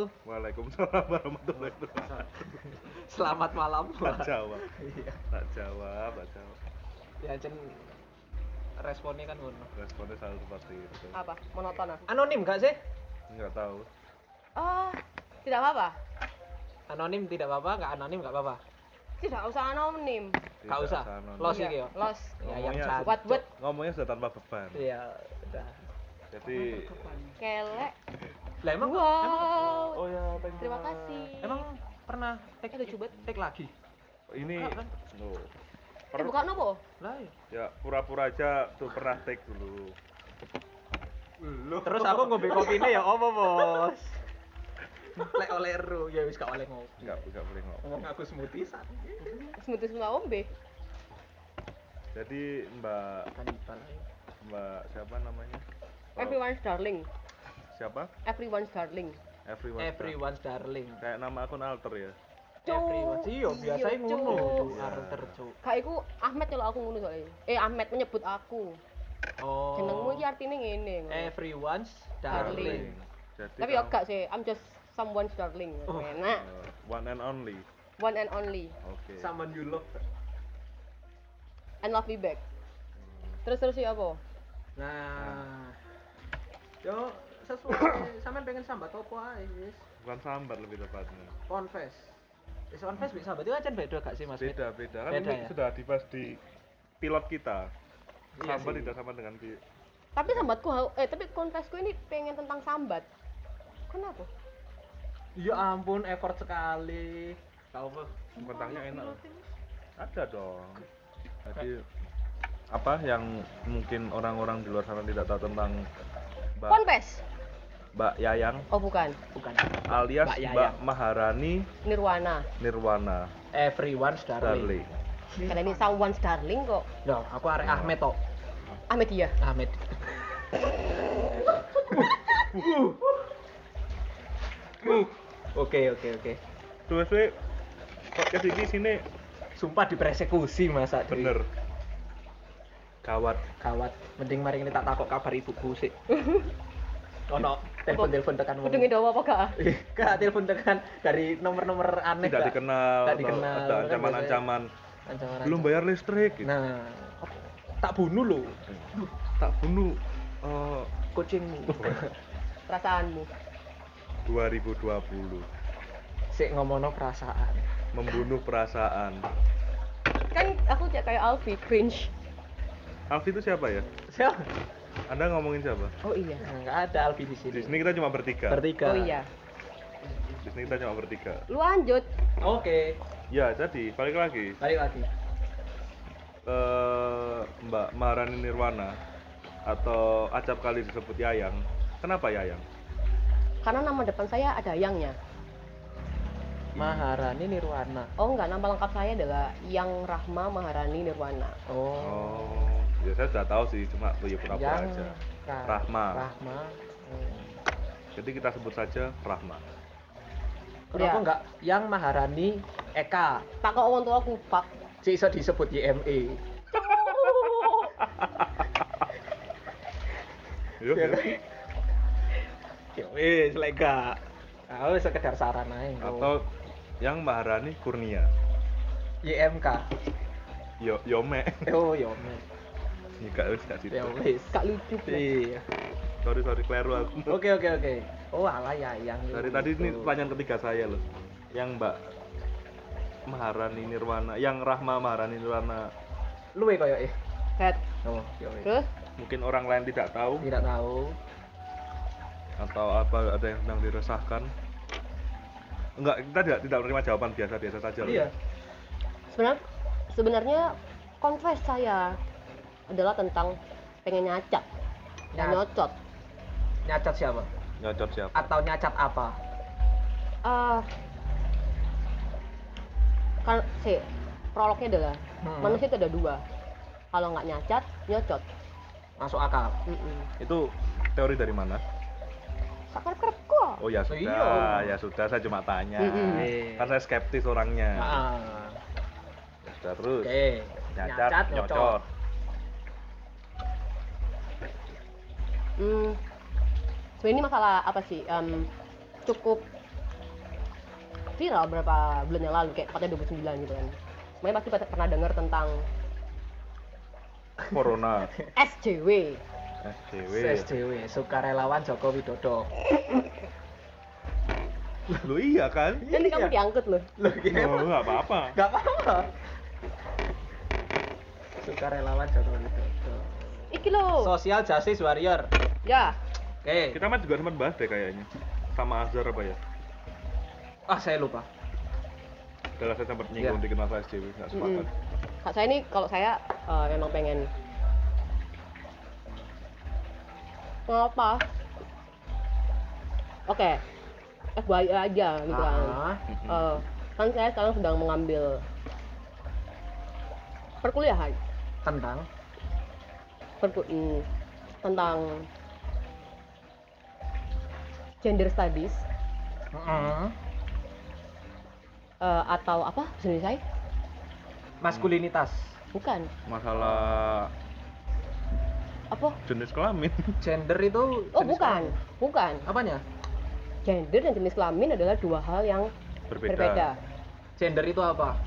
wabarakatuh. Waalaikumsalam warahmatullahi wabarakatuh. Selamat malam. Tak jawab, Iya. tak jawab, tak jawab. Ya Jen responnya kan ngono. Responnya selalu seperti itu. Apa? Monoton ah? Anonim gak sih? Enggak tahu. Oh, tidak apa-apa. Anonim tidak apa-apa, nggak anonim nggak apa-apa. Tidak usah anonim. Nggak Tidak usah. anonim. Los iki yo. Los. Ya yang. Buat buat Ngomongnya sudah tanpa beban. Iya, udah. Jadi kelek. Lah emang Wow. Oh ya, thank you. Terima kasih. emang pernah take Eh, banget. take lagi? ini Enggak, kan? no. Eh, bukan apa? Lah iya. Ya, pura-pura aja tuh pernah take dulu. Terus aku ngombe kopine ya apa, Bos? Lek oleh ru, ya wis gak oleh ngopi. Enggak, enggak boleh ngomong. Ngomong aku smoothisan. Smoothies nggak ombe. Jadi Mbak. Mbak siapa namanya? Oh, Everyone's darling. Siapa? Everyone's darling. Everyone. Everyone's darling. Kayak nama akun alter ya. Everyone. Iya, biasanya Iya, ngono. Cuk. Cuk. Iya. Arter, Cuk. Kak iku Ahmed kalau aku ngono soalnya. Eh Ahmed menyebut aku. Oh. Jenengmu iki artine ngene. ngono. Everyone's Darling. darling. Jadi Tapi ya gak sih, I'm just someone's darling. Oh. Enak. uh, one and only. One and only. Oke. Someone you love. And love me back. Terus terus sih apa? Nah. Yo, sesuai sampean pengen sambat apa ae wis. Bukan sambar lebih tepatnya. Confess. Wis confess bisa sambat itu aja beda gak sih Mas? Beda, beda. Kan Beda ini ya? sudah dibahas di pilot kita. Iya Sambar sih. tidak sama dengan di Tapi sambatku eh tapi konfesku ini pengen tentang sambat. Kenapa? Ya ampun, effort sekali. Kau apa? Kentangnya enak. Ada dong. Jadi apa yang mungkin orang-orang di luar sana tidak tahu tentang Mbak, Konfes. Mbak Yayang Oh bukan. Bukan. alias Mbak Mbak, Yayang. Maharani Nirwana. Nirwana Everyone's darling. Darling. Karena ini someone's darling kok. Loh, aku arek Ahmed tok. Ahmed iya. Ahmed. Oke, oke, oke. Terus we podcast ini sini Sumpah dipersekusi masa Dri. bener. Kawat. Kawat. Mending mari ini tak takok kabar ibuku sih. Ono telepon-telepon tekan wong. Kudu apa gak? Ih, Kak, telepon tekan dari nomor-nomor aneh. Tidak Kak. dikenal. Tidak dikenal. Ada ancaman-ancaman. Belum bayar listrik. gitu. Nah, tak bunuh lo. Tak bunuh. eh, Kucingmu. Perasaanmu. 2020 Sik ngomongno perasaan. membunuh perasaan. Kan aku kayak Alfi cringe. Alfi itu siapa ya? Siapa? Anda ngomongin siapa? Oh iya. Enggak ada Alfi di sini. Di sini kita cuma bertiga. Bertiga. Oh iya. Di sini kita cuma bertiga. Lu lanjut. Oke, Ya, jadi balik lagi balik lagi. ke Mbak Maharani Nirwana atau acap kali disebut Yayang. Kenapa Yayang? Karena nama depan saya ada yangnya. Maharani Nirwana. Oh enggak, nama lengkap saya adalah Yang Rahma Maharani Nirwana. Oh. Oh, ya saya sudah tahu sih, cuma ya pura-pura Yang aja. Ra- Rahma. Rahma. Hmm. Jadi kita sebut saja Rahma. Kenapa Ya. enggak yang Maharani Eka? Tak kok orang tua aku pak. Si iso disebut YME. Ya yuk. kan? Ya wis lek gak. Ah wis sekedar saran ae. Atau yang Maharani Kurnia. YMK. Yo Yome. Oh yo Enggak wis gak situ. Ya wis. Gak lucu. Iya. Sorry sorry keliru aku. Oke oke oke. Oh alah ya yang Dari tadi ini pertanyaan ketiga saya loh. Yang Mbak Maharani Nirwana, yang Rahma Maharani Nirwana luwe koyo eh. Set. Oh, ya wis. Terus mungkin orang lain tidak tahu Tidak tahu. atau apa ada yang sedang diresahkan. Enggak, kita tidak tidak menerima jawaban biasa-biasa saja loh. Iya. sebenarnya sebenarnya confess saya adalah tentang pengen nyacat dan nyocot. Nyacat siapa? Nyocot siapa? Atau nyacat apa? Ah, kan si prolognya adalah Hmm. manusia itu ada dua. Kalau nggak nyacat, nyocot. Masuk akal. Mm-mm. Itu teori dari mana? Sakar kerep kok. Oh ya sudah, Iya. ya sudah saya cuma tanya. Mm-mm. Iya. Kan saya skeptis orangnya. Ah. Ya sudah terus. Oke. Nyacat, nyocot. Hmm, sebenarnya ini masalah apa sih? Em, cukup viral berapa bulan yang lalu kayak tepatnya 29 gitu kan. Semuanya pasti pada- pernah dengar tentang Corona, SJW. SJW. SJW, sukarelawan Joko Widodo. Lu iya kan? Nanti kamu Iya. diangkut loh. Gini Oh, nggak apa-apa. Gak apa-apa. Sukarelawan Joko Widodo. Iki loh. Social Justice Warrior. Ya, Oke. Kita mah juga sempat bahas deh kayaknya. Sama Azhar apa ya? Ah, saya lupa. Adalah saya sempat nyinggung Iya. dikit masalah SJW, nggak sepakat. Kak saya ini kalau saya eh, memang pengen Mengapa? Oke, FYI aja gitu kan. Ah, Eh, kan saya sekarang sedang mengambil perkuliahan tentang perku hmm, tentang gender studies Mm-mm. eh, atau apa bahasa saya? maskulinitas, Bukan. Masalah Apa? jenis kelamin. gender itu Oh, jenis bukan. kelamin. Bukan. Apanya? Gender dan jenis kelamin adalah dua hal yang Berbeda. berbeda. Gender itu apa?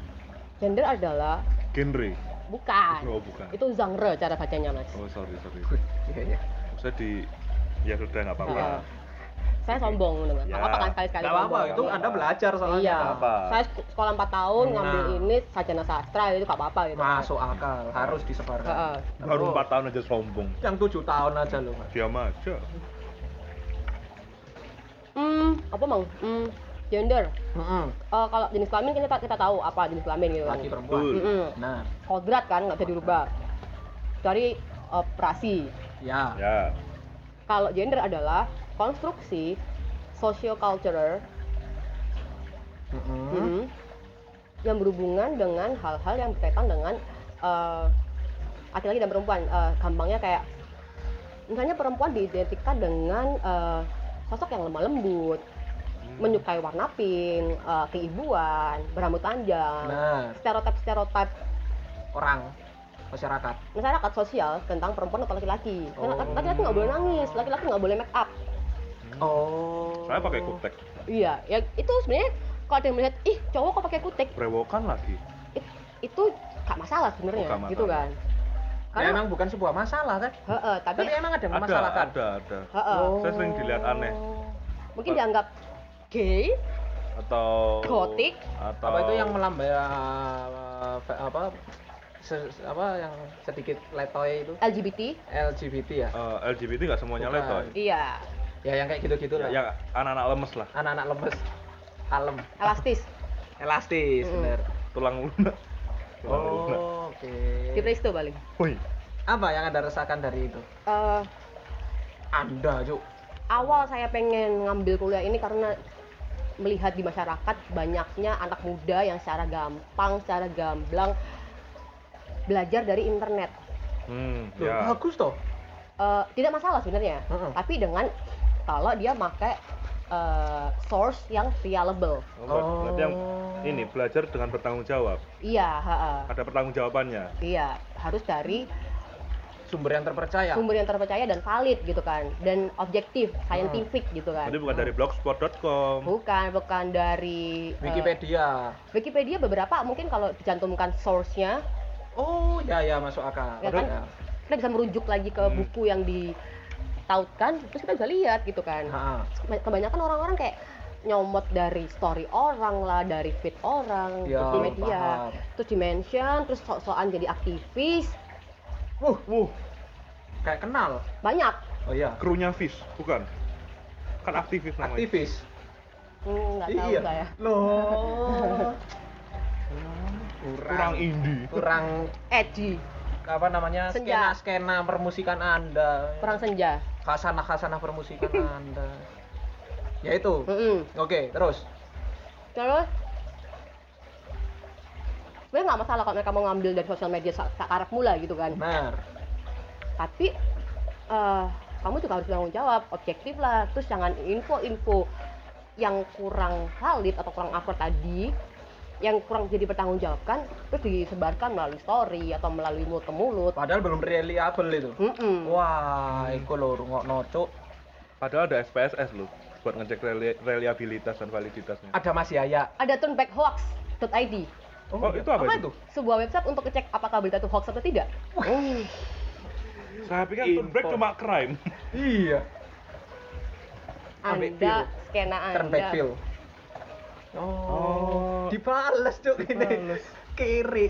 Gender adalah Genre. Bukan. Oh, bukan. Itu genre cara bacanya, Mas. Oh, sorry, sorry. Iya, iya. Maksudnya di ya sudah nggak apa-apa. Iya. Saya sombong dengan Ya. apa kan sekali-sekali Gak apa-apa, sombong. itu Anda belajar soalnya. Iya. Nggak apa. Saya sek- sekolah 4 tahun ngambil Nah. ini sarjana sastra itu gak apa-apa gitu. Masuk akal, harus disebarkan. Heeh. Baru empat tahun aja sombong. Yang tujuh tahun aja loh. Mas. Diam aja. Hmm, apa mang? Hmm, gender. Mm-mm. Eh, kalau jenis kelamin kita kita tahu apa jenis kelamin gitu kan. Laki perempuan. Mm-mm. Nah, Kodrat kan nggak bisa dirubah. Dari operasi. ya. Ya. Kalau gender adalah konstruksi socio-cultural Mm-mm. mm, yang berhubungan dengan hal-hal yang berkaitan dengan eh, laki-laki dan perempuan. Eh, gampangnya kayak misalnya perempuan diidentikan dengan eh, sosok yang lemah lembut, menyukai warna pink, eh, keibuan, berambut panjang, Nah, stereotip-stereotip orang masyarakat. masyarakat sosial tentang perempuan atau laki-laki. Karena Oh. laki-laki nggak boleh nangis, laki-laki nggak boleh make up. Oh. Saya pakai kutek. Iya, ya itu sebenarnya kalau ada yang melihat, ih cowok kok pakai kutek, Brewokan lagi. it- itu gak masalah sebenarnya, Oh, gitu masalah. kan? Ya, Karena, emang bukan sebuah masalah kan? Heeh, tapi, Tapi emang ada yang Ada, memasalahkan. ada, ada. heeh, Saya sering dilihat aneh. mungkin dianggap gay, Atau Gotik. Atau Apa itu yang melambai uh, apa se- apa yang sedikit letoy itu LGBT, LGBT ya? eh, LGBT nggak semuanya Bukan. letoy. iya, Ya yang kayak gitu-gitu Ya, lah. yang anak-anak lemes lah. Anak-anak lemes, kalem, elastis, elastis, Mm. bener. Tulang lunak. Tulang lunak. Oh, oke. kita itu paling. Woi, Apa yang Anda rasakan dari itu? Eh, Anda, Cuk. awal saya pengen ngambil kuliah ini karena melihat di masyarakat banyaknya anak muda yang secara gampang, secara gamblang belajar dari internet. Hmm, Loh, ya. bagus toh. Eh, tidak masalah sebenarnya, Heeh. tapi dengan kalau dia pakai eh, source yang reliable. Oh, berarti yang ini belajar dengan bertanggung jawab. Iya, heeh. Ada pertanggungjawabannya. iya harus dari Sumber yang terpercaya. sumber yang terpercaya dan valid gitu kan, dan objektif, scientific gitu kan. Jadi bukan dari blogspot.com. Bukan, bukan dari eh, Wikipedia. Wikipedia beberapa mungkin kalau dicantumkan source-nya Oh, ya ya masuk akal. Ya kan? Ya. kita bisa merujuk lagi ke Hmm. buku yang ditautkan terus kita bisa lihat gitu kan Ha-ha. kebanyakan orang-orang kayak nyomot dari story orang lah dari feed orang Ya, terus di media paham. terus di mention terus sok-sokan jadi aktivis Wuh, wuh. Kayak kenal. banyak Oh iya. Krunya Fish, bukan? Kan aktivis namanya. Aktivis. Hmm, nggak tahu iya. saya Loh. Kurang indie. kurang edgy apa namanya Senja. skena skena permusikan anda perang senja khasanah khasanah permusikan anda ya itu Mm-mm. oke terus terus sebenarnya nggak masalah kalau mereka mau ngambil dari sosial media sak karep mula gitu kan benar tapi eh, kamu juga harus bertanggung jawab objektif lah terus jangan info-info yang kurang valid atau kurang akurat tadi yang kurang jadi bertanggungjawabkan terus disebarkan melalui story atau melalui mulut ke mulut Padahal belum reliable itu. Mm-mm. Wah, iku lho rungokno cuk. Padahal ada SPSS loh buat ngecek reli- reliabilitas dan validitasnya. Ada Mas Yaya. ada turnbackhoax.id Oh, itu apa itu? itu? sebuah website untuk ngecek apakah berita itu hoax atau tidak Saya pikir turn back Info. cuma crime. Iya. Anda skena anda Turn back view. Oh, Oh. dibales cuk ini. Dibales. Kiri.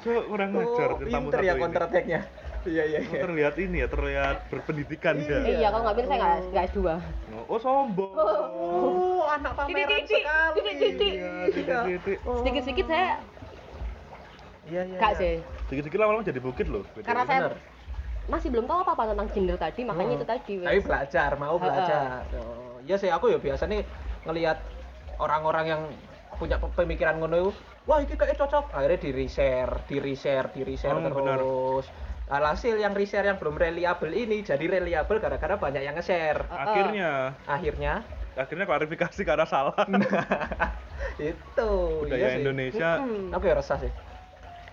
Cuk, kurang ngajar Oh, tamu satu ya ini. counter attack-nya. Iya, iya, iya. Terlihat ini ya, terlihat berpendidikan Iya. ya. Iya kalau nggak pinter saya nggak nggak S2 Oh, sombong. Oh, anak pameran sekali. titik-titik. Iya. Oh. sedikit-sedikit saya Iya, iya. nggak iya. sih Sedikit-sedikit lama-lama jadi bukit loh. karena saya Bener. masih belum tahu apa-apa tentang gender tadi makanya Hmm. itu tadi Tapi belajar, mau belajar. Oh, Iya sih aku ya biasa nih ngelihat orang-orang yang punya pe- pemikiran ngono itu, wah ini kayak cocok. Akhirnya di reshare, di reshare, di reshare benar. terus. Alhasil yang reshare yang belum reliable ini jadi reliable gara-gara banyak yang nge-share. Akhirnya, Akhirnya akhirnya klarifikasi karena salah. itu Budaya iya sih. Indonesia. Mm-mm. Aku ya resah sih.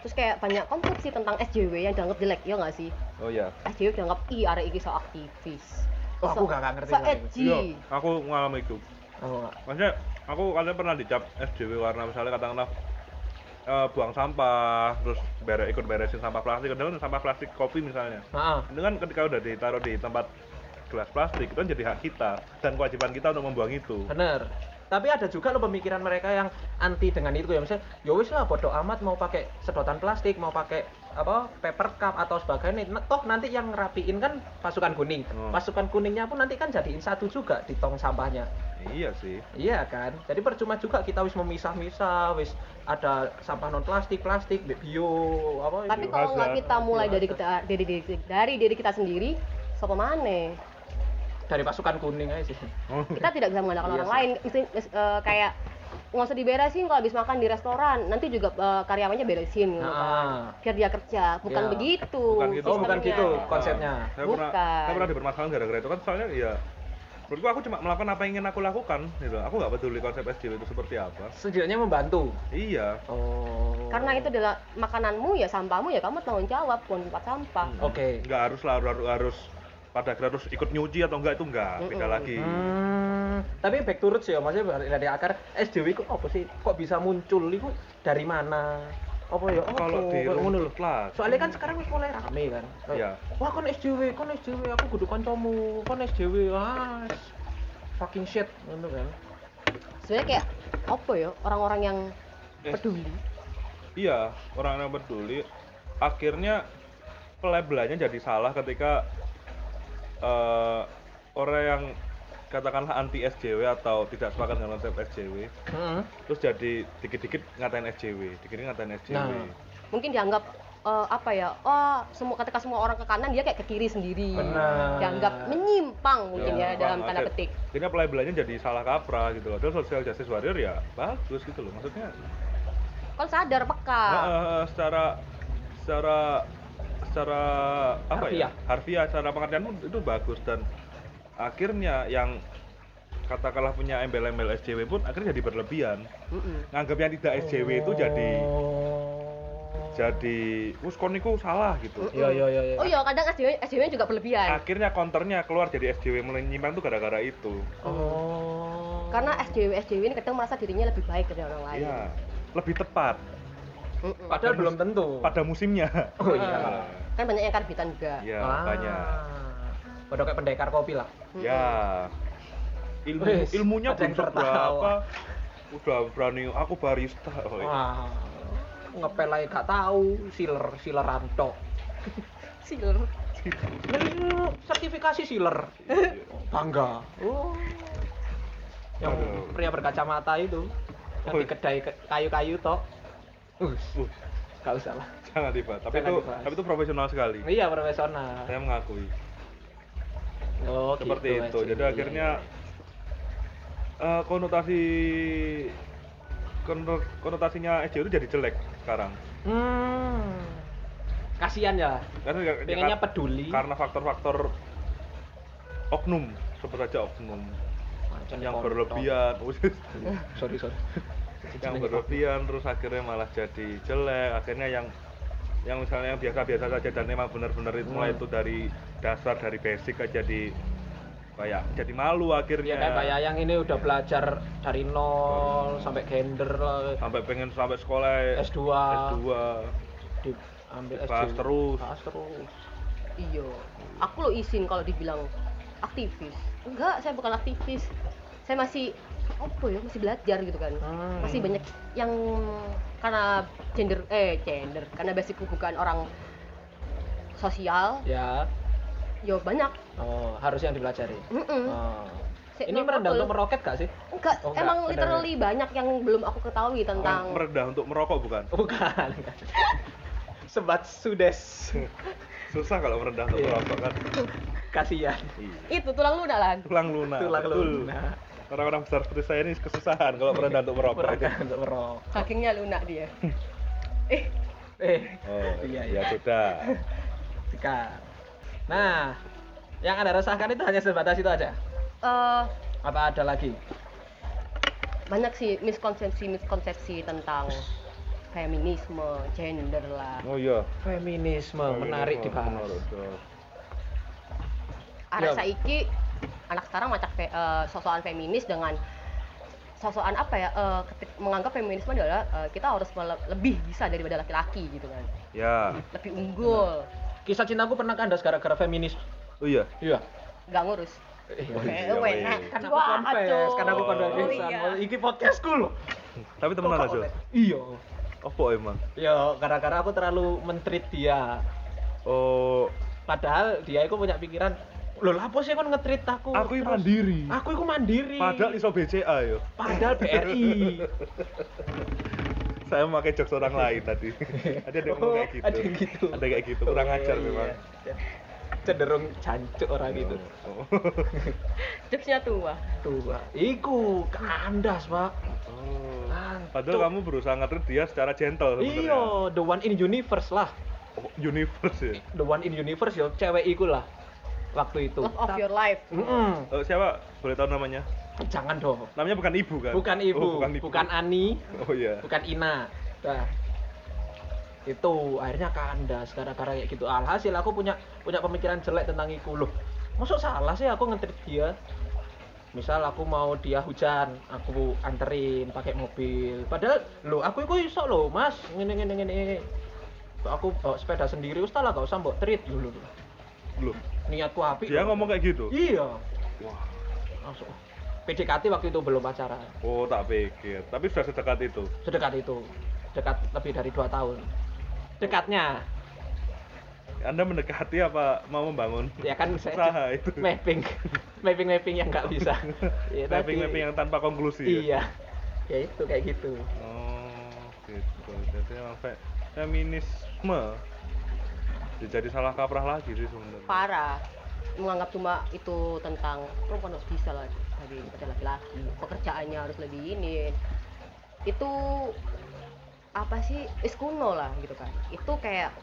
Terus kayak banyak konsepsi tentang SJW yang dianggap jelek ya nggak sih Oh iya. SJW dianggap i arek iki so aktivis Oh, aku nggak- nggak ngerti so edgy Iya, aku mengalami itu. Oh, Maksudnya aku kalian pernah dicap SJW karena misalnya katakanlah eh, buang sampah, terus bere, ikut beresin sampah plastik, kadang kan sampah plastik kopi misalnya. Maaf. Itu kan ketika udah ditaruh di tempat gelas plastik, itu kan jadi hak kita dan kewajiban kita untuk membuang itu. Bener. Tapi ada juga loh pemikiran mereka yang anti dengan itu ya misalnya, ya wis lah bodo amat mau pakai sedotan plastik, mau pakai apa paper cup atau sebagainya. Nah, Toh nanti yang ngerapiin kan pasukan kuning. Hmm. Pasukan kuningnya pun nanti kan jadiin satu juga di tong sampahnya. Iya sih. Iya kan? Jadi percuma juga kita wis memisah-misah, wis ada sampah non plastik, plastik, bio apa tapi bio kalau nggak kita mulai dari kita dari diri dari diri kita sendiri siapa mana dari pasukan kuning aja sih. Oh. kita tidak bisa mengandalkan Iya orang sih. lain Mesti- mis- eh, kayak nggak usah diberesin kalau habis makan di restoran nanti juga eh, karyawannya beresin gitu kan Nah. biar dia kerja bukan Iya. begitu Bukan gitu. Oh, bukan gitu konsepnya. Saya pernah, Bukan. saya pernah dipermasalahan gara-gara itu kan soalnya ya menurutku aku cuma melakukan apa yang ingin aku lakukan gitu. Aku nggak peduli konsep SJW itu seperti apa. Setidaknya membantu. Iya. Oh. karena itu adalah makananmu ya sampahmu ya kamu tanggung jawab bukan tempat sampah Hmm. Oke. Nggak harus lah harus, harus pada akhirnya harus ikut nyuci atau enggak itu enggak beda Mm-mm. lagi. Hmm, tapi back to roots ya, maksudnya dari akar SJW itu apa sih? Kok bisa muncul itu dari mana? Apa ya? Apa? Kalau di ngono lho. lah. Soalnya kan sekarang wis mulai rame kan. Iya. Wah, kon SJW, kon SJW, aku kudu kancamu, kon SJW. Ah, fucking shit ngono kan. sebenarnya kayak apa ya orang-orang yang Eh, peduli Iya, orang yang peduli akhirnya pelabelannya jadi salah ketika eh, orang yang katakanlah anti SJW atau tidak sepakat dengan konsep SJW Heeh. terus jadi dikit-dikit ngatain SJW, dikit-dikit ngatain SJW. Nah. mungkin dianggap eh, apa ya oh semua ketika semua orang ke kanan dia kayak ke kiri sendiri Benar. dianggap menyimpang mungkin ya, Bang, dalam tanda petik Akhirnya pelabelannya jadi salah kaprah gitu loh. Terus social justice warrior ya bagus gitu loh. Maksudnya kan sadar peka eh, eh, secara secara secara apa Harfiah. ya? Harfiah secara pengertian pun itu bagus dan akhirnya yang katakanlah punya embel-embel SJW pun akhirnya jadi berlebihan. Mm-mm. Nganggap yang tidak SJW itu jadi Oh. jadi us kon niku salah gitu. Iya, iya, iya, iya. oh iya kadang SJW SJW juga berlebihan Akhirnya counternya keluar jadi SJW menyimpang tuh gara-gara itu. Oh. karena SJW SJW ini kadang merasa dirinya lebih baik dari orang lain Iya. Lebih tepat Mm-mm. padahal belum tentu. pada musimnya. Oh iya. kan banyak yang karbitan juga Ya, Ah. banyak. Padahal kayak pendekar kopi lah. Ya. Ilmu Wis, ilmunya belum seberapa. Udah berani aku barista. Oh, iya. Wah. Ngepel aja gak tahu, sealer, sealeran tok. Siler. Ini sertifikasi. Iya. Bangga. Oh. Yang Aduh. pria berkacamata itu. Yang Oh. di kedai ke- kayu-kayu tok. Uh, Uh, gak usah lah. jangan dibahas. Tapi Jangan itu dibahas. tapi itu profesional sekali. Iya, profesional. Saya mengakui. Oh, Seperti gitu, itu. Jadi Iya, akhirnya iya. eh, konotasi kono- konotasinya SJW itu jadi jelek sekarang. Hmm. Kasihan ya. Karena ya- ya Pengennya peduli. karena faktor-faktor oknum, sebut saja oknum Macam yang berlebihan. sorry, sorry. yang berlebihan terus akhirnya malah jadi jelek akhirnya yang yang misalnya yang biasa-biasa saja dan memang benar-benar itu mulai Hmm. itu dari dasar dari basic aja jadi kayak jadi malu akhirnya Ya kayak Mbak Yayang ini udah belajar dari nol sampai gender sampai pengen sampai sekolah S2. S2 di ambil Bahas SJ. terus. Bahas terus. Iya. Aku lo izin kalau dibilang aktivis. Enggak, saya bukan aktivis. Saya masih apa ya, masih belajar gitu kan. Hmm. Masih banyak yang karena gender eh gender, karena basicku bukan orang sosial, Ya. ya banyak. Oh, harus yang dipelajari. Oh. Si- Ini no merendah untuk meroket gak sih? Enggak, Oh, enggak, emang benar. literally banyak yang belum aku ketahui tentang Yang meredah untuk merokok bukan Bukan. Sebat sudes. susah kalau meredah untuk Iya. merokok kan Kasihan. Iya. itu tulang lunak lah. tulang lunak Tulang betul. lunak. Orang-orang besar seperti saya ini kesusahan kalau meredah untuk merokok Meroket untuk merokok. Dagingnya lunak dia. eh, Eh, oh Iya, iya iya. sudah Sikat. Nah, yang anda rasakan itu hanya sebatas itu aja? eh, Apa ada lagi? banyak sih miskonsepsi-miskonsepsi tentang feminisme, gender lah. oh iya Feminisme, menarik dibahas. Menarik, betul. Arek Ya. saiki anak sekarang macak fe, eh, sosokan feminis dengan sosokan apa ya eh, ketik- menganggap feminisme adalah eh, kita harus lebih bisa daripada laki-laki gitu kan ya lebih unggul Kisah cintaku pernah kandas gara-gara feminis. oh iya Iya. nggak ngurus Iya. Oh, Eh, iya, weh, weh. nah, Kan aku Cuk. kan aku confess. Oh, iya. Oh, Iki podcastku loh. tapi temenan Kok- aja Iya. apa emang Ya, gara-gara aku terlalu mentreat dia. oh Padahal dia itu punya pikiran, loh lah apa sih kan ngetreat aku? aku terus?" mandiri Aku itu mandiri. padahal iso BCA yo Padahal BRI. saya memakai jokes orang lain tadi ada yang ngomong kayak gitu Oh, ada yang gitu. ada kayak gitu kurang Oh, ajar iya. memang Cenderung jancuk orang itu. oh. jokesnya tua Tuh, Pak. Iku kandas, Pak. Oh. Padahal kamu berusaha ngetrit dia secara gentle sebenarnya Iya, the one in universe lah. oh, universe ya The one in universe ya cewek iku lah. Waktu itu. love of your life Mm-mm. Oh, siapa boleh tahu namanya Jangan dong. namanya bukan ibu kan Bukan ibu, oh, bukan ibu bukan Ani, oh iya bukan Ina. Nah, itu akhirnya kandas gara-gara kayak gitu. Alhasil aku punya punya pemikiran jelek tentang iku loh. Masuk salah sih aku ngetrit dia. Misal aku mau dia hujan, aku anterin pakai mobil. Padahal lo aku iku iso loh, Mas. Ngene ngene ngene. Aku bawa sepeda sendiri, ustaz lah gak usah mbok treat dulu. belum Niatku api. dia ngomong kayak gitu Iya. wah Langsung. PDKT waktu itu belum pacaran. oh tak pikir tapi sudah sedekat itu Sedekat itu. Dekat lebih dari dua tahun. Dekatnya. anda mendekati apa mau membangun Ya kan saya usaha itu mapping. mapping mapping yang nggak bisa. Ya, mapping mapping yang tanpa konklusi ya? Iya. Ya itu kayak gitu. Oh, gitu. Jadi emang fe- feminisme jadi salah kaprah lagi sih sebenarnya. parah menganggap cuma itu tentang perempuan harus bisa lah dari laki-laki pekerjaannya harus lebih ini itu apa sih is kuno lah gitu kan itu kayak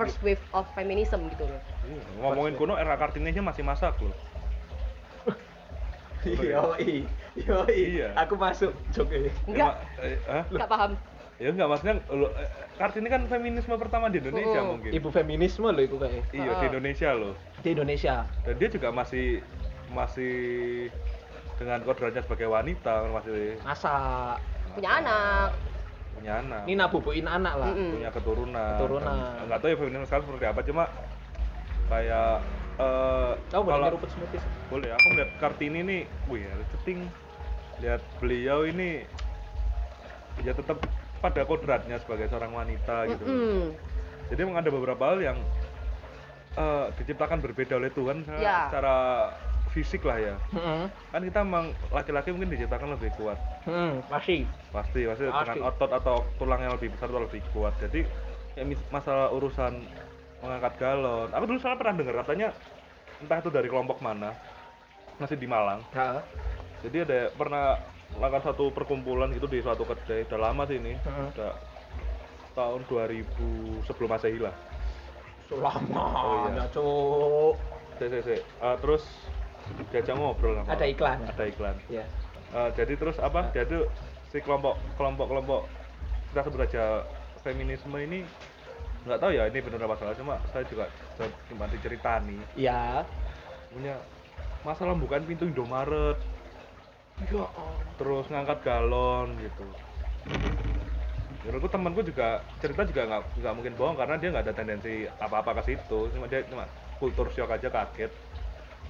first wave of feminism gitu loh Iya, ngomongin kuno era Kartini aja masih masak loh. Yoi. Yoi. Iya. Aku masuk jok ini. enggak eh, hah? enggak paham Ya enggak maksudnya lo, eh, Kartini kan feminisme pertama di Indonesia Oh. mungkin. Ibu feminisme loh itu kayak Iya di Ah. Indonesia loh. di Indonesia. Dan dia juga masih masih dengan kodratnya sebagai wanita masih Masak. punya anak punya anak Ini nabubuin anak lah. Mm-mm. punya keturunan Keturunan. Nggak tahu ya feminisme sekarang seperti apa cuma kayak eh Kamu boleh nyeruput smoothies. boleh aku melihat kartini nih wih ada ceting lihat beliau ini ya tetap pada kodratnya sebagai seorang wanita gitu Mm-mm. jadi memang ada beberapa hal yang eh, diciptakan berbeda oleh Tuhan secara, Ya. secara fisik lah ya Heeh. kan kita memang laki-laki mungkin diciptakan lebih kuat Hmm, pasti. pasti pasti Pasti. dengan otot atau tulang yang lebih besar atau lebih kuat jadi kayak mis- masalah urusan mengangkat galon aku dulu salah pernah dengar katanya entah itu dari kelompok mana masih di Malang Ya. jadi ada pernah melakukan satu perkumpulan gitu di suatu kedai udah lama sih ini Heeh. udah tahun 2000 sebelum masehi lah Selama Oh, iya. cuk. Eh, terus diajak ngobrol sama Ada iklan. ada iklan Ya. Eh, jadi terus apa dia tuh si kelompok kelompok kelompok kita sebut aja feminisme ini nggak tahu ya ini benar apa salah cuma saya juga cuma diceritani ya punya masalah bukan pintu Indomaret ya terus ngangkat galon gitu. Menurutku temanku juga cerita juga nggak nggak mungkin bohong karena dia nggak ada tendensi apa-apa ke situ. Cuma dia cuma kultur shock aja kaget.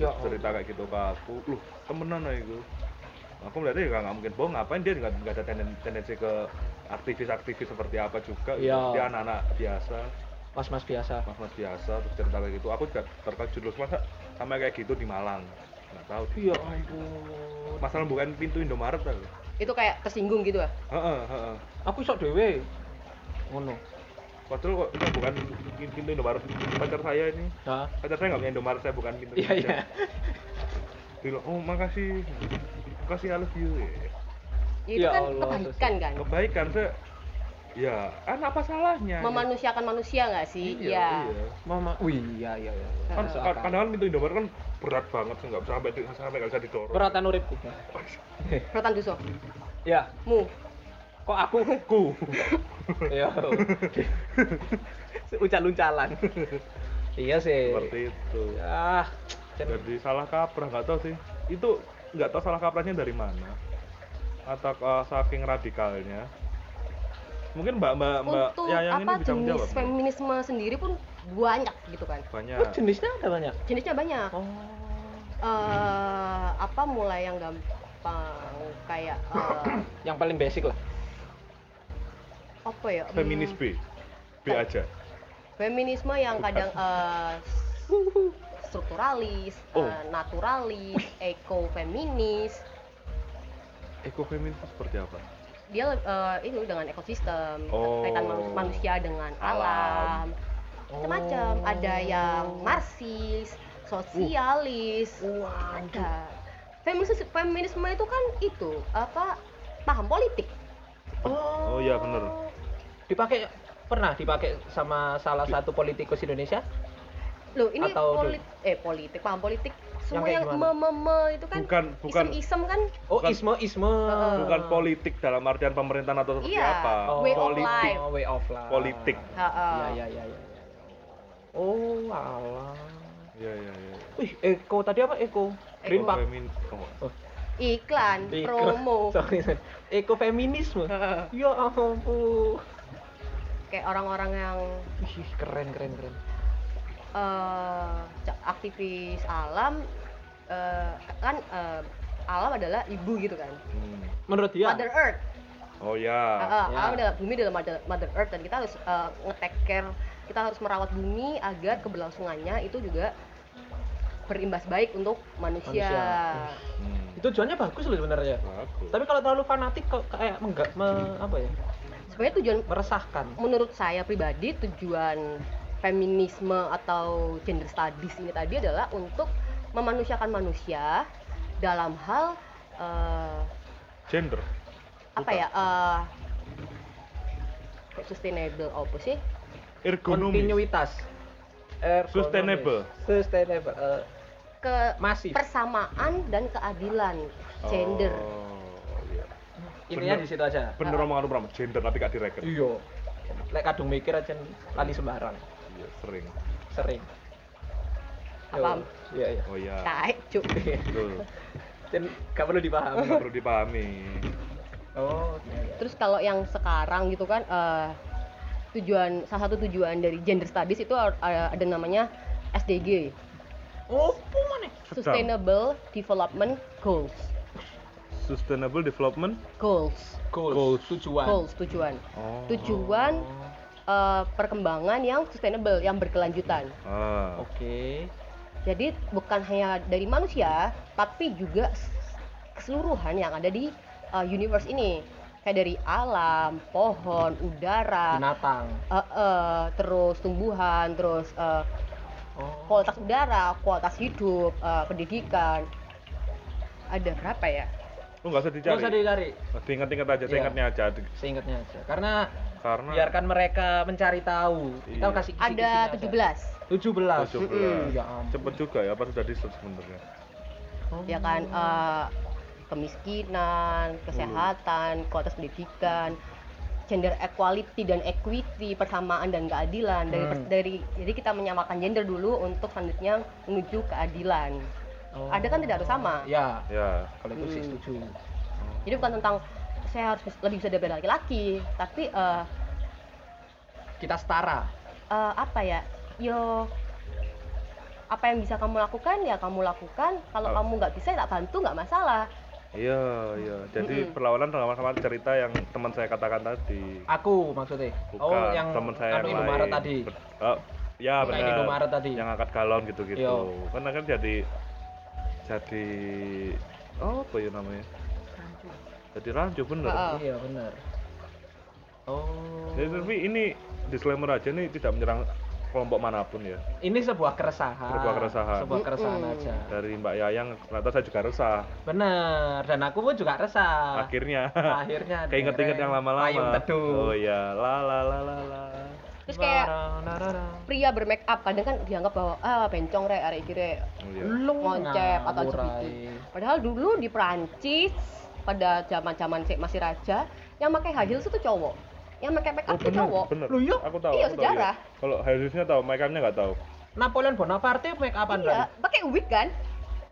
Ya cerita kayak gitu ke aku. Loh temenan aja itu. Aku melihatnya juga nggak mungkin bohong. Ngapain dia nggak nggak ada tenden- tendensi ke aktivis-aktivis seperti apa juga gitu. Iya. dia anak-anak biasa. Mas mas biasa. Mas-mas biasa terus cerita kayak gitu. Aku juga terkejut loh masa sampai kayak gitu di Malang nggak tahu ya ampun. Masalah bukan pintu Indomaret tau itu kayak tersinggung gitu ya heeh heeh. Aku sok dewe ngono. Padahal kok itu bukan pintu Indomaret. Pacar saya ini. Nah pacar saya nggak punya Indomaret saya bukan pintu iya iya. Bilang, oh makasih. Makasih I love you. Ya, itu Ya kan Allah, kebaikan kan? Kebaikan saya ya kan apa salahnya? Memanusiakan manusia nggak sih? Iya, Iya. iya. mama wih iya iya iya. Kan kan- kadang kan pintu Indomaret kan berat banget nggak bisa sampai di- sampai nggak bisa didorong. Beratan uripku Rotan Duso ya. Mu? Kok aku ku? Ya ucal-ucalan iya sih. Seperti itu. Ah Cen- jadi salah kaprah nggak tahu sih. Itu nggak tahu salah kaprahnya dari mana. Atau uh, saking radikalnya. Mungkin mbak mbak mbak untuk Yayang ini apa bisa jenis menjawab feminisme sendiri pun banyak gitu kan. Banyak. Oh, jenisnya ada banyak? Jenisnya banyak. Oh. Eh apa mulai yang gampang? Kayak eh, yang paling basic lah. Apa ya? Hmm, feminis B. B aja. feminisme yang kadang eh, strukturalis, Oh. eh, naturalis, ekofeminis. ekofeminis itu seperti apa? Dia eh, itu dengan ekosistem, Oh. kaitan manu- manusia dengan Alam. alam, macam-macam. Ada yang marxis, sosialis, ada. Feminisme, feminisme itu kan itu apa paham politik. oh iya bener dipakai pernah dipakai sama salah satu politikus Indonesia Loh, ini Atau polit eh politik, paham politik. Semua yang, gimana? me, me, me itu kan bukan bukan isem-isem kan oh Bukan- isme isme Heeh. bukan politik dalam artian pemerintahan atau seperti Iya. apa Oh. Way of politik life. oh, way of life Politik. Heeh. iya iya iya iya oh alah iya iya iya wih Eko tadi apa Eko Green Park Ekofemin- oh. iklan, Eko- promo. sorry sorry. ekofeminisme ya ampun Kayak orang-orang yang Wih, keren keren keren eh, ca- aktivis alam eh, kan eh, alam adalah ibu gitu kan. Hmm. menurut dia Mother Earth. oh ya Eh, eh, Ya. Alam adalah bumi adalah mother, mother Earth dan kita harus eh, nge-take care, kita harus merawat bumi agar keberlangsungannya itu juga berimbas baik untuk manusia. Manusia. Hmm. itu tujuannya bagus loh sebenarnya Bagus. tapi kalau terlalu fanatik kok kayak menggak me- apa ya Sebenarnya tujuan meresahkan menurut saya pribadi tujuan feminisme atau gender studies ini tadi adalah untuk memanusiakan manusia dalam hal eh, gender apa ya eh, kayak sustainable apa sih ergonomis. Kontinuitas. Ergonomis. Sustainable. sustainable eh, ke masif. persamaan dan keadilan. Gender. Oh iya. Intinya Bener. di situ aja. Bener omongan lu Pram. gender tapi gak direken. Iya. Lek kadung mikir aja lali sembarang iya sering. Sering? Yo, iya iya. Oh iya. Taek cuk. Betul. Dan gak perlu dipahami. Nggak perlu dipahami. Oh terus kalau yang sekarang gitu kan eh, tujuan salah satu tujuan dari gender studies itu ada namanya SDG oh apa mana. Sustainable Development Goals. Sustainable development goals. Goals, Goals. tujuan. Goals tujuan. Oh. Tujuan eh, perkembangan yang sustainable yang berkelanjutan. Ah. Oke. Jadi bukan hanya dari manusia tapi juga keseluruhan yang ada di eh, universe ini kayak dari alam pohon udara binatang. Eh, eh, terus tumbuhan terus eh, oh. kualitas udara kualitas hidup eh, pendidikan. Ada berapa ya? Lu nggak usah nggak dicari usah dicari. Diingat-ingat aja Iya. seingatnya aja. Seingatnya aja. Karena karena biarkan mereka mencari tahu. Kita Iya. kasih ada 17 17 17 Mm-mm. ya ampun. cepet juga ya apa sudah di sebenarnya? Oh. ya kan eh, kemiskinan, kesehatan, kualitas pendidikan, gender equality dan equity, persamaan dan keadilan. Dari Hmm. dari jadi kita menyamakan gender dulu untuk selanjutnya menuju keadilan. Oh. Ada kan tidak harus sama. Ya, Ya. kalau itu sih Hmm. setuju. Jadi bukan tentang saya harus lebih bisa daripada laki-laki, tapi eh, Kita setara. eh, apa ya? Yo apa yang bisa kamu lakukan ya kamu lakukan. Kalau Oh. kamu nggak bisa ya tak bantu nggak masalah. Iya, iya. Jadi Mm-mm. perlawanan sama-sama cerita yang teman saya katakan tadi. Aku maksudnya. Bukan oh, yang teman saya anu yang Indomaret lain. tadi. Ber- oh, ya Bukan benar. Indomaret tadi. Yang angkat galon gitu-gitu. Iya. Karena kan jadi jadi oh, apa ya namanya? Jadi rancu bener. Heeh. Iya, benar. Oh. Jadi, tapi ini disclaimer aja nih tidak menyerang kelompok mana pun ya. Ini sebuah keresahan. Sebuah keresahan. Sebuah keresahan Mm-mm. aja. Dari Mbak Yayang ternyata saya juga resah. Bener, dan aku pun juga resah. Akhirnya Akhirnya keinget-inget yang lama-lama. Payung teduh. Oh iya, la la la la la. Terus kayak pria bermake up kadang kan dianggap bahwa ah bencong rek arek iki rek Oh, iya. Lu ngoncep atau ae. Padahal dulu di Perancis pada zaman-zaman masih raja yang pakai high heels itu cowok. Yang pakai make up Oh, itu bener, cowok. bener. Loh, iya? Aku tahu. Iya, sejarah. Kalau Harrisnya tahu, make upnya nggak tahu. Napoleon Bonaparte make upan Iya, pakai wig kan?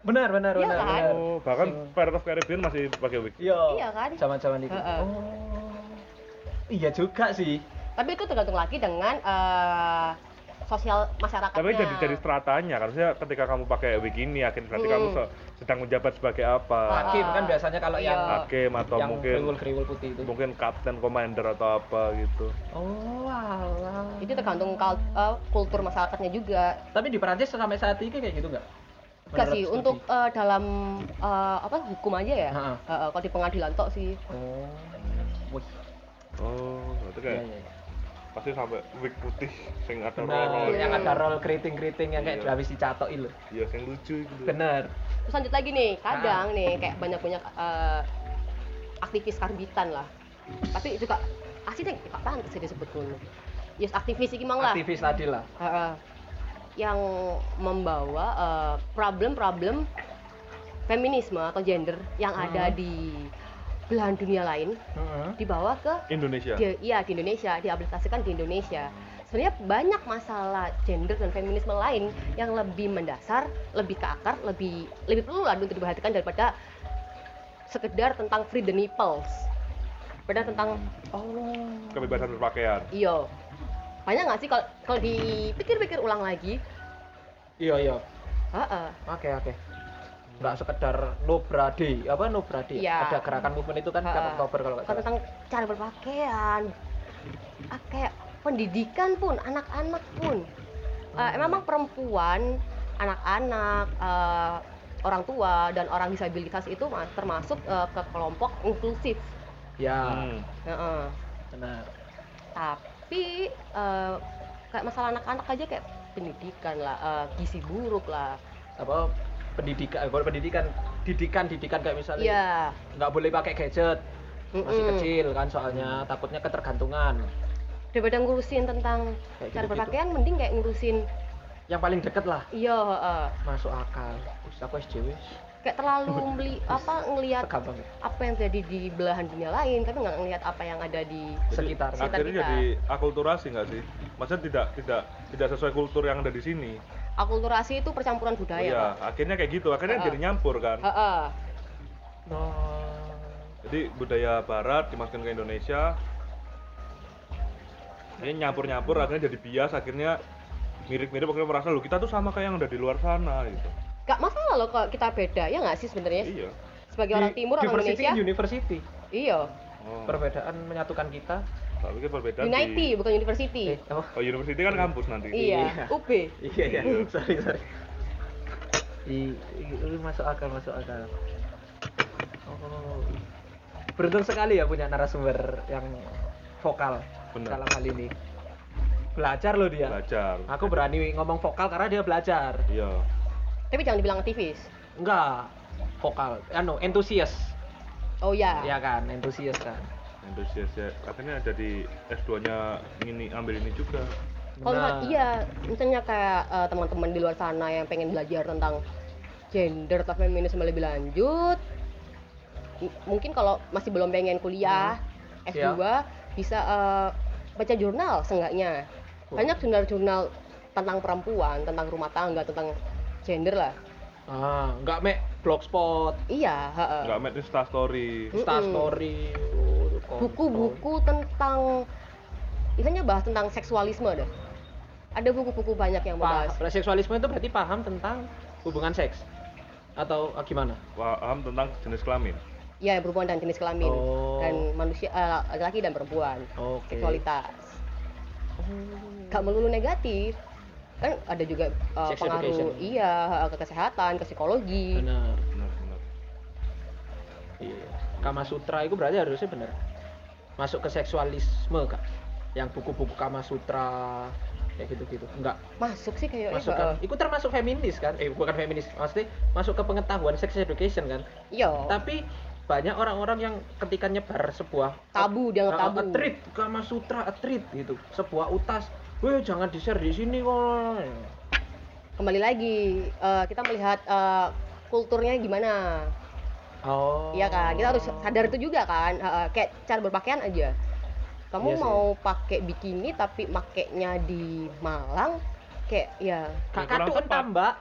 Benar, benar, Iya benar. kan? benar. Oh, bahkan Sing- Pirates of Caribbean masih pakai wig. Iya. Iya kan? Zaman-zaman itu. Heeh. Oh. Iya juga sih. Tapi itu tergantung lagi dengan eh, sosial masyarakatnya. Tapi jadi jadi stratanya kan. Maksudnya ketika kamu pakai wig ini, akhirnya berarti Hmm. kamu se- sedang menjabat sebagai apa? Hakim kan biasanya kalau iya. yang Hakim atau yang mungkin kriwul-kriwul putih itu. mungkin kapten commander atau apa gitu. Oh, alah. Itu tergantung kal- eh, kultur masyarakatnya juga. Tapi di Perancis sampai saat ini kayak gitu nggak? Enggak sih, studi? untuk eh, dalam eh, apa hukum aja ya. Eh, eh, kalau di pengadilan tok sih. Oh. Wih. Oh, Iya, kayak iya. iya. Pasti sampai wig putih sing ada Benar, roll yang ada roll keriting-keriting yang kayak Iya. habis dicatok itu. Iya, sing lucu itu. Bener. Terus lanjut lagi nih, kadang Ah. nih kayak banyak-banyak eh, aktivis karbitan lah. Tapi juga asli deh, Pak pantes sih disebut dulu. Yes, aktivis iki mang lah. Aktivis tadi lah. Heeh. yang membawa eh, problem-problem feminisme atau gender yang ada Hmm. di belahan dunia lain Heeh. dibawa ke Indonesia. di, iya di Indonesia diaplikasikan di Indonesia sebenarnya banyak masalah gender dan feminisme lain yang lebih mendasar lebih ke akar lebih lebih perlu lah untuk diperhatikan daripada sekedar tentang free the nipples pada tentang Oh. Kebebasan berpakaian. iyo banyak nggak sih kalau kalau dipikir-pikir ulang lagi Iya, iya. Heeh. Oke, oke. Nggak sekedar no brady, apa no brady? Iya. Ada gerakan movement itu kan tiap Oktober kalau nggak tentang cara berpakaian ah, kayak pendidikan pun anak-anak pun Eh, memang perempuan anak-anak eh, orang tua dan orang disabilitas itu ma- termasuk eh, ke kelompok inklusif Ya, Hmm. Heeh. benar. tapi eh, kayak masalah anak-anak aja kayak pendidikan lah eh, gizi buruk lah Apa pendidikan, eh, bukan pendidikan, didikan, didikan kayak misalnya iya nggak boleh pakai gadget, masih Mm-mm. kecil kan soalnya takutnya ketergantungan. daripada ngurusin tentang Kayak cara gitu-gitu. berpakaian mending kayak ngurusin Yang paling deket lah, iya heeh. masuk akal. Wis aku SJW, kayak terlalu meli apa ngelihat banget. apa yang terjadi di belahan dunia lain tapi nggak ngelihat apa yang ada di Sekitar. Sekitar Akhirnya kita. jadi akulturasi nggak sih? Maksudnya tidak tidak tidak sesuai kultur yang ada di sini. Akulturasi itu percampuran Oh budaya iya, Pak. akhirnya kayak gitu. Akhirnya Heeh. jadi nyampur kan. Heeh. Oh. Jadi budaya barat dimasukkan ke Indonesia. Ini nyampur-nyampur akhirnya jadi bias, akhirnya mirip-mirip akhirnya merasa loh kita tuh sama kayak yang udah di luar sana gitu. nggak masalah loh kalau kita beda ya nggak sih sebenarnya Iya. sebagai orang Di- timur orang Indonesia in university. iya Oh, Perbedaan menyatukan kita. Tak pikir perbedaan Unity di bukan university Eh, apa? Oh, university kan kampus nanti. iya Iya. UB Iya iya. Iya. sorry sorry. I, i- i- masuk akal masuk akal. Oh. Beruntung sekali ya punya narasumber yang vokal Benar. dalam hal ini. Belajar loh dia. Belajar. Aku berani ngomong vokal karena dia belajar. Iya. tapi jangan dibilang aktivis Enggak vokal, anu entusias. oh ya Iya kan, entusias kan. Antusias ya. Akhirnya jadi S2-nya ini ambil ini juga. kalau Benar. iya misalnya kayak eh, teman-teman di luar sana yang pengen belajar tentang gender atau feminisme lebih lanjut M- mungkin kalau masih belum pengen kuliah Hmm. S2 bisa eh, baca jurnal seenggaknya Oh. banyak jurnal-jurnal tentang perempuan tentang rumah tangga tentang gender lah Ah, nggak mek blogspot, iya heeh. nggak main Insta story Mm-mm. Insta story, kontol. Buku-buku tentang istilahnya bahas tentang seksualisme deh ada buku-buku banyak yang membahas Seksualisme itu berarti paham tentang hubungan seks atau ah, gimana? paham tentang jenis kelamin ya berhubungan dengan jenis kelamin Oh. dan manusia eh, laki-laki dan perempuan Oke. seksualitas Oh. gak melulu negatif kan ada juga uh, Sex pengaruh education. iya ke kesehatan ke psikologi Benar. benar-benar Iya. Kama Sutra itu berarti harusnya bener. Masuk ke seksualisme kak. Yang buku-buku Kama Sutra kayak gitu-gitu. Enggak. masuk sih kayaknya Masuk kan? Itu termasuk feminis kan? Eh bukan feminis. Maksudnya masuk ke pengetahuan sex education kan? iya Tapi banyak orang-orang yang ketika nyebar sebuah tabu dianggap Ah, tabu a treat Kama Sutra a treat gitu. Sebuah utas. Weh jangan di-share di sini kok. kembali lagi eh, kita melihat eh, kulturnya gimana Oh. Iya kan kita harus sadar itu juga kan eh, kayak cara berpakaian aja kamu Iya mau pakai bikini tapi makainya di Malang kayak ya Kak Ya, kurang katu tepat. entah mbak.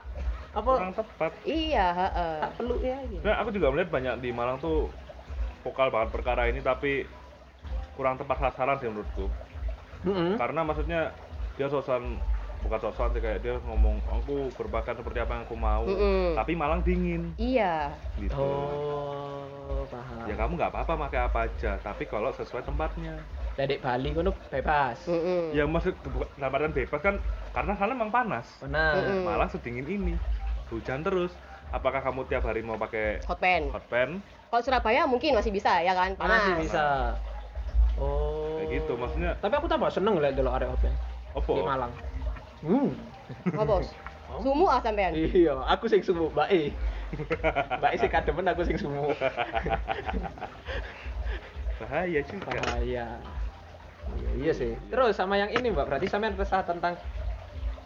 Apa kurang tepat iya heeh. tak perlu ya gitu. Nah, aku juga melihat banyak di Malang tuh vokal banget perkara ini tapi kurang tepat sasaran sih menurutku. Mm-mm. Karena maksudnya dia sosan bukan sosan sih kayak dia ngomong aku berpakaian seperti apa yang aku mau. Mm-mm. Tapi Malang dingin iya gitu. Oh, paham. Ya kamu nggak apa-apa pakai apa aja, tapi kalau sesuai tempatnya. Dari Bali ngono bebas. Mm-mm. Ya maksud dalam artian bebas kan karena sana memang panas. Benar. Mm-mm. Malang sedingin ini. Hujan terus. Apakah kamu tiap hari mau pakai hot pen hot pen? kalau Surabaya mungkin masih bisa ya kan panas Masih bisa. Oh. Kayak gitu, maksudnya- Tapi aku tambah seneng lihat dulu area open Opo? di Malang. Hmm. apa bos sumu ah sampean Iya, aku sing sumu, Mbak E. Mbak E sing kademen aku sing sumu. Bahaya juga. Bahaya. Iya, iya sih. Terus sama yang ini, Mbak. Berarti sampean resah tentang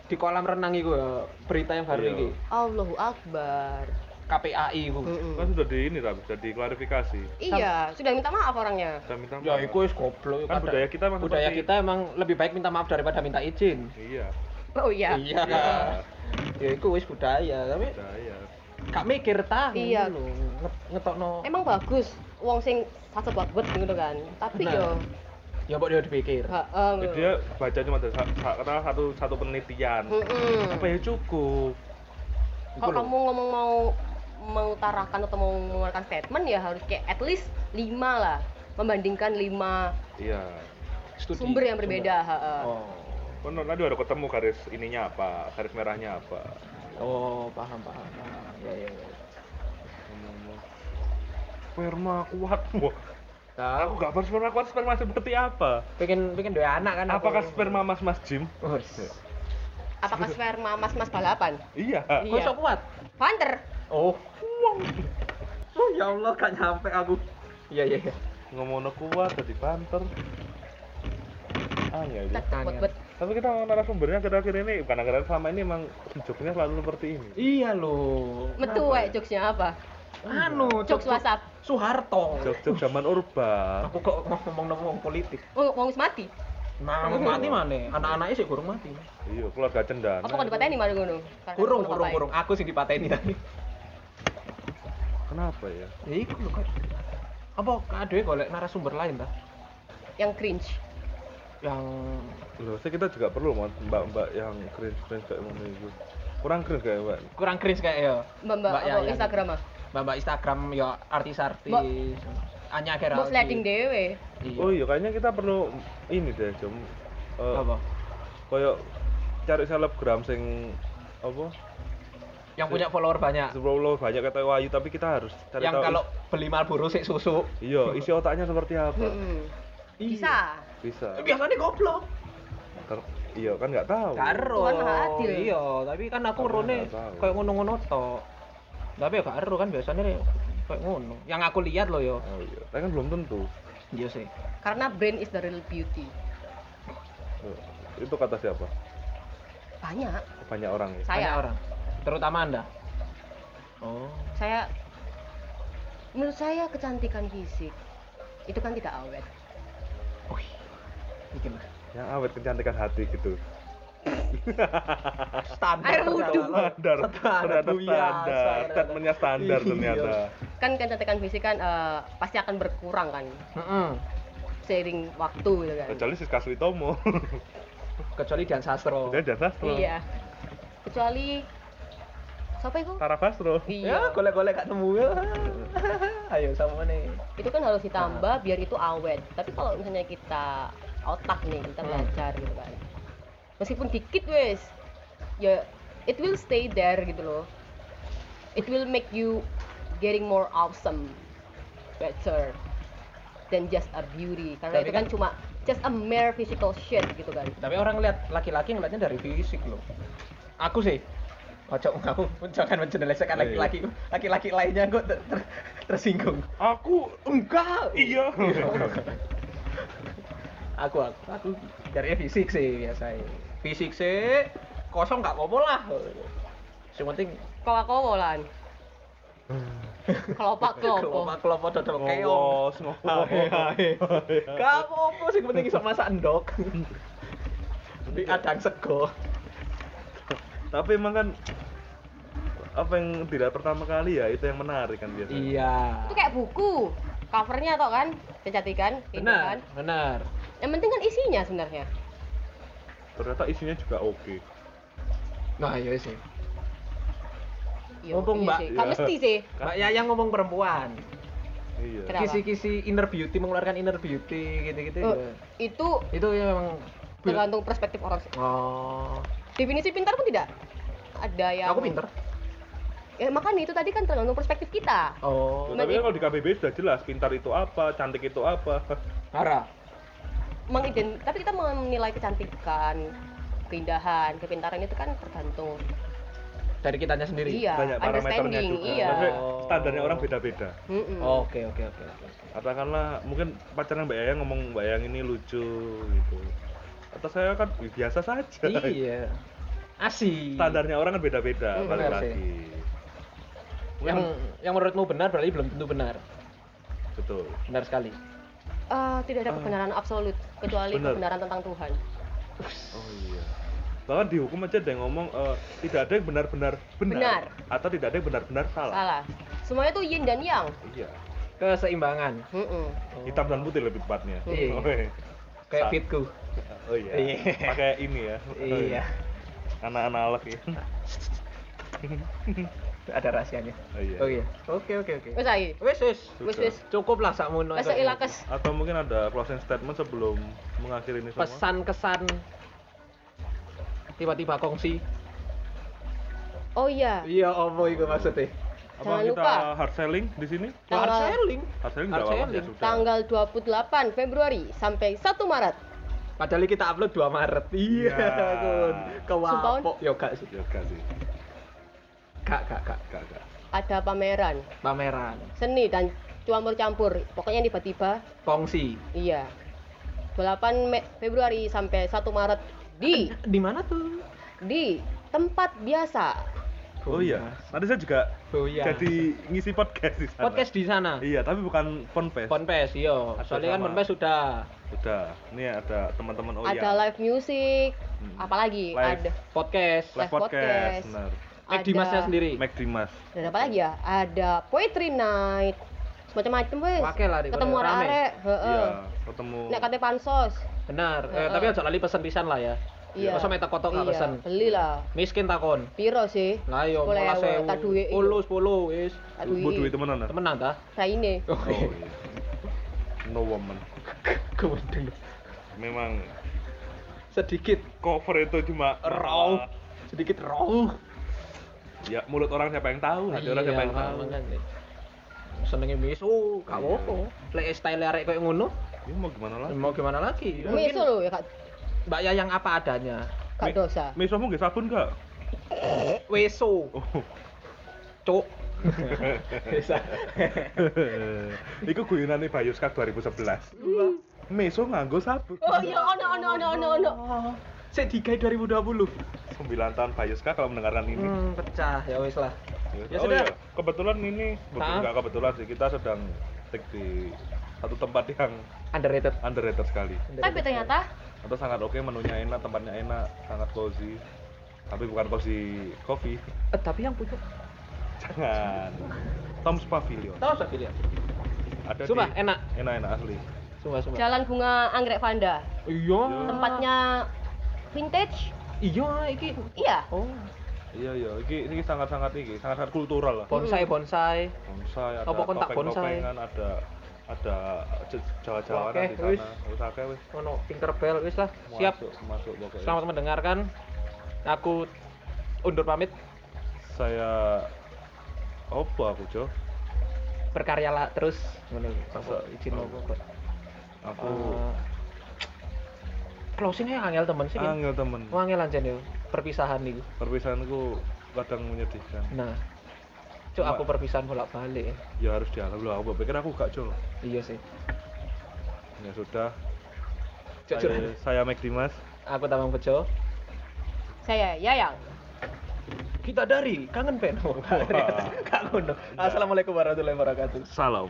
di kolam renang itu ya, berita yang baru Iya. ini. Allahu Akbar KPAI itu. Kan sudah di ini tapi sudah diklarifikasi. iya sudah minta maaf orangnya Sudah minta Ya, maaf. itu wis goblok. Kan budaya kita emang budaya kita emang lebih baik minta maaf daripada minta izin. Iya. oh iya Iya. Iya. Ya itu wis budaya, tapi Budaya. gak mikir tahu Iya. lho. Nget- Ngetokno. emang bagus wong sing fase buat gitu kan tapi Benar. yo Ya mbok dia dipikir. heeh Ya, dia baca cuma ada sa- sa- kata satu satu penelitian. Mm-mm. Apa ya cukup? kalau kamu ngomong mau mengutarakan atau mau mengeluarkan statement ya harus kayak at least 5 lah membandingkan 5 Iya. Studi. sumber yang berbeda heeh. Oh. Kan nanti ada ketemu garis ininya apa, garis merahnya apa. Oh, paham, paham, paham. Ya, ya, ya. Sperma kuat. Wah, Tahu. aku gak paham sperma kuat sperma seperti apa. pengen pengen dua anak kan aku. Apakah sperma mas-mas Jim? Wes. apakah sperma mas-mas balapan Iya. Kok Iya. kuat? Panther Oh. Oh ya Allah gak nyampe aku. Iya iya iya. Ngomong kuat jadi panter. Ah ya, Tet, Angel. Tapi kita mau narasumbernya akhir-akhir ini, bukan akhir-akhir selama ini emang joknya selalu seperti ini. Iya loh. metu ya? jokesnya apa Anu, jokes WhatsApp Soeharto. Jok-jok zaman urba. Aku kok ngomong ngomong politik. oh wong wis mati Nah, mati mana? Anak-anaknya sih kurang mati. Iya, keluarga cendana. apa kok dipateni mana ngono Kurung, kurung, kurung. Aku sih dipateni tadi. Kenapa ya? Ya iku lho kok. Apa adewe golek narasumber lain ta? yang cringe Yang Loh, saya kita juga perlu mbak-mbak yang cringe-cringe kayak mana itu. Kurang cringe kayak mbak. kurang cringe kayak ya. mbak mbak. Instagram ah Mbak Instagram ya artis-artis. Anya kira. mbok sliding dewe Iya. Oh iya, kayaknya kita perlu ini deh, Jom. Eh, Apa? Kayak cari selebgram sing apa? Yang punya follower banyak. Sebelum banyak kata Wahyu, tapi kita harus cari yang tahu kalau beli Marlboro sik susu. iya, isi otaknya seperti apa. Mm-mm. bisa Bisa. Biasanya goblok. Ter- iya kan nggak tahu. Karo. Iya, tapi kan aku rone kayak ngono-ngono tok. Tapi ya karo kan biasanya kayak ngono. Yang aku lihat loh yo. Oh iya, tapi kan belum tentu. Iya sih. karena brain is the real beauty Oh, Itu kata siapa? banyak Banyak orang ya. saya Banyak orang. Terutama Anda. Oh. saya menurut saya kecantikan fisik itu kan tidak awet. Yang awet kecantikan hati gitu. Standar Air wudhu. Standar, ternyata standar, statementnya standar Iya. ternyata. kan kecantikan fisik kan eh, pasti akan berkurang kan Mm-mm. seiring waktu gitu kan Kecuali Siska Suitomo. Kecuali Dian Sastro. Dia dan sastro. iya kecuali siapa itu Tara Basro. Ya, iya golek-golek gak nemu ya. Ayo sama nih. itu kan harus ditambah biar itu awet tapi kalau misalnya kita otak nih kita Hmm. belajar gitu kan meskipun dikit wes ya it will stay there gitu loh it will make you getting more awesome better than just a beauty karena Tapi itu kan, kan- cuma just a mere physical shit gitu kan Tapi orang lihat laki-laki ngeliatnya dari fisik loh. Aku sih Ojo aku jangan menjelaskan Iya, laki-laki laki-laki lainnya kok ter- ter- tersinggung. Aku Enggak. iya. aku aku aku dari fisik sih biasa fisik sih kosong nggak apa-apa lah. Yang penting kau kau lan kelopak kelopak kelopak kelopak dodol keong. Ngowos, ngowos. gak apa-apa sih penting bisa masak endok. Di adang sego. Tapi emang kan apa yang tidak pertama kali ya itu yang menarik kan biasanya. iya. Itu kayak buku covernya tau kan kecantikan gitu kan. benar benar yang penting kan isinya sebenarnya Ternyata isinya juga oke. nah iya sih Iya, Mumpung, iya Mbak. sih. Iya. mesti sih Mbak Yayang ngomong perempuan Iya. Kisi-kisi inner beauty mengeluarkan inner beauty gitu-gitu Eh, ya. itu itu ya memang tergantung perspektif orang sih. oh definisi pintar pun tidak ada yang aku pinter ya makanya itu tadi kan tergantung perspektif kita oh Loh, tapi kan kalau di KBB sudah jelas pintar itu apa, cantik itu apa. Hara mengident tapi kita menilai kecantikan keindahan kepintaran itu kan tergantung dari kitanya sendiri iya Banyak parameternya understanding juga. iya Maksudnya standarnya orang beda-beda. Oke oke oke Katakanlah mungkin pacarnya Mbak Yayang ngomong Mbak Yayang ini lucu gitu. Atau saya kan "Wih, biasa saja. iya asik Standarnya orang kan beda-beda, Hmm, balik lagi. yang yang menurutmu benar berarti belum tentu benar betul. benar sekali Eh, tidak ada kebenaran absolut kecuali Benar. kebenaran tentang Tuhan Oh iya. Bahkan di hukum aja ada yang ngomong eh, tidak ada yang benar-benar benar, Benar. atau tidak ada yang benar-benar salah. salah semuanya tuh yin dan yang Iya. keseimbangan Mm-mm. Hitam dan putih lebih tepatnya. Iya. Oh, iya. kayak Sa- fitku Oh iya. Iya. Pakai ini ya. iya Anak analog ya. ada rahasianya. Oh iya. oh iya. Oke oke oke. Wes ae. Wes wes. Wes wes. Cukup lah sakmono Masa ilakes. Atau mungkin ada closing statement sebelum mengakhiri ini semua. pesan kesan tiba-tiba kongsi. Oh iya. Iya apa itu maksudnya? Apa Jangan kita lupa. hard selling di sini? Tanggal- hard selling? Hard selling Hard ya selling. sudah. tanggal 28 Februari sampai 1 Maret. Padahal kita upload 2 Maret. Iya Iya. kun Sumpahon? kewapok. Yo gak sih Ya enggak sih. Gak gak gak Enggak, enggak. ada pameran pameran seni dan campur-campur pokoknya tiba-tiba kongsi iya 28 Me- Februari sampai 1 Maret di di mana tuh di tempat biasa Oh iya. Nanti saya juga oh iya jadi ngisi podcast di sana. podcast di sana Iya, tapi bukan Ponpes. Ponpes iya soalnya kan Ponpes sudah Udah. Ini ada teman-teman oh ada iya. live music Hmm. apalagi Live. ada podcast Live live podcast. podcast. Benar. Make Dimasnya sendiri? Mac Dimas. dan apa lagi ya? Ada poetry night. Semacam-macam wes. Pakai lah di ketemu rame. arek heeh. Iya, ketemu nek kate pansos. Benar. Eh, tapi aja lali pesen pisan lah ya. Iya. Masa meta kotok gak iya pesen? beli lah miskin takon piro sih? Lah yo ewu, sewu. tak duwe iyo. sepuluh sepuluh wis. Tak Bu duit duwe temenan. temenan ta? Raine oh Oh iya. No woman. kemudian Memang sedikit. cover itu cuma raw. Sedikit raw Ya mulut orang siapa yang tahu, hati orang siapa yang tahu. senengnya miso gak Iya. apa-apa lek style arek koyo ngono Ya mau gimana lagi? mau gimana lagi meso lho ya kak Mbak Yayang apa adanya kak dosa Misomu nggak sabun gak? weso Oh. cuk Iku guyonane Bayuska 2011. Meso nganggo sabun. oh iya ono ono ono ono ono saya digai 2020 9 tahun Bayuska kalau mendengarkan ini. hmm, pecah ya wis lah Ya oh sudah. iya, kebetulan ini bukan nggak kebetulan sih kita sedang take di satu tempat yang Underrated. underrated sekali. Tapi ternyata Atau sangat oke, menunya enak, tempatnya enak, sangat cozy. Tapi bukan cozy coffee. Eh, tapi yang punya Jangan. Tom's Pavilion. tahu saya pilih. Ada Sumpah di enak. enak-enak asli. Sumpah sumpah. Jalan Bunga Anggrek Vanda. Iya. Tempatnya vintage. Iya, iki. Iya. Oh, Iya iya, ini, ini sangat-sangat ini, sangat-sangat kultural lah. bonsai bonsai. Bonsai, ada Apa tak bonsai? ada ada j- jawa-jawanan Oke, di sana. wis. Wis akeh wis. Ono Tinkerbell wis lah. Siap. Masuk, masuk pokoknya. Selamat mendengarkan. Aku undur pamit. Saya apa aku, Jo? Berkaryalah terus. Ngono. Izin. Aku Eh, closingnya angel temen sih. Angel temen. Oh, angel aja nih perpisahan nih. Perpisahanku kadang menyedihkan. Nah, cuk Cuma- aku perpisahan bolak balik. Ya harus dialami loh. Aku pikir aku gak, Jo. Iya sih. Ya sudah. Cuk, Saya, cuk. saya Mac Dimas. Aku Tamang Bejo. Saya Yayang. Kita dari kangen pen. Kak ngono. Assalamualaikum warahmatullahi wabarakatuh. Salam.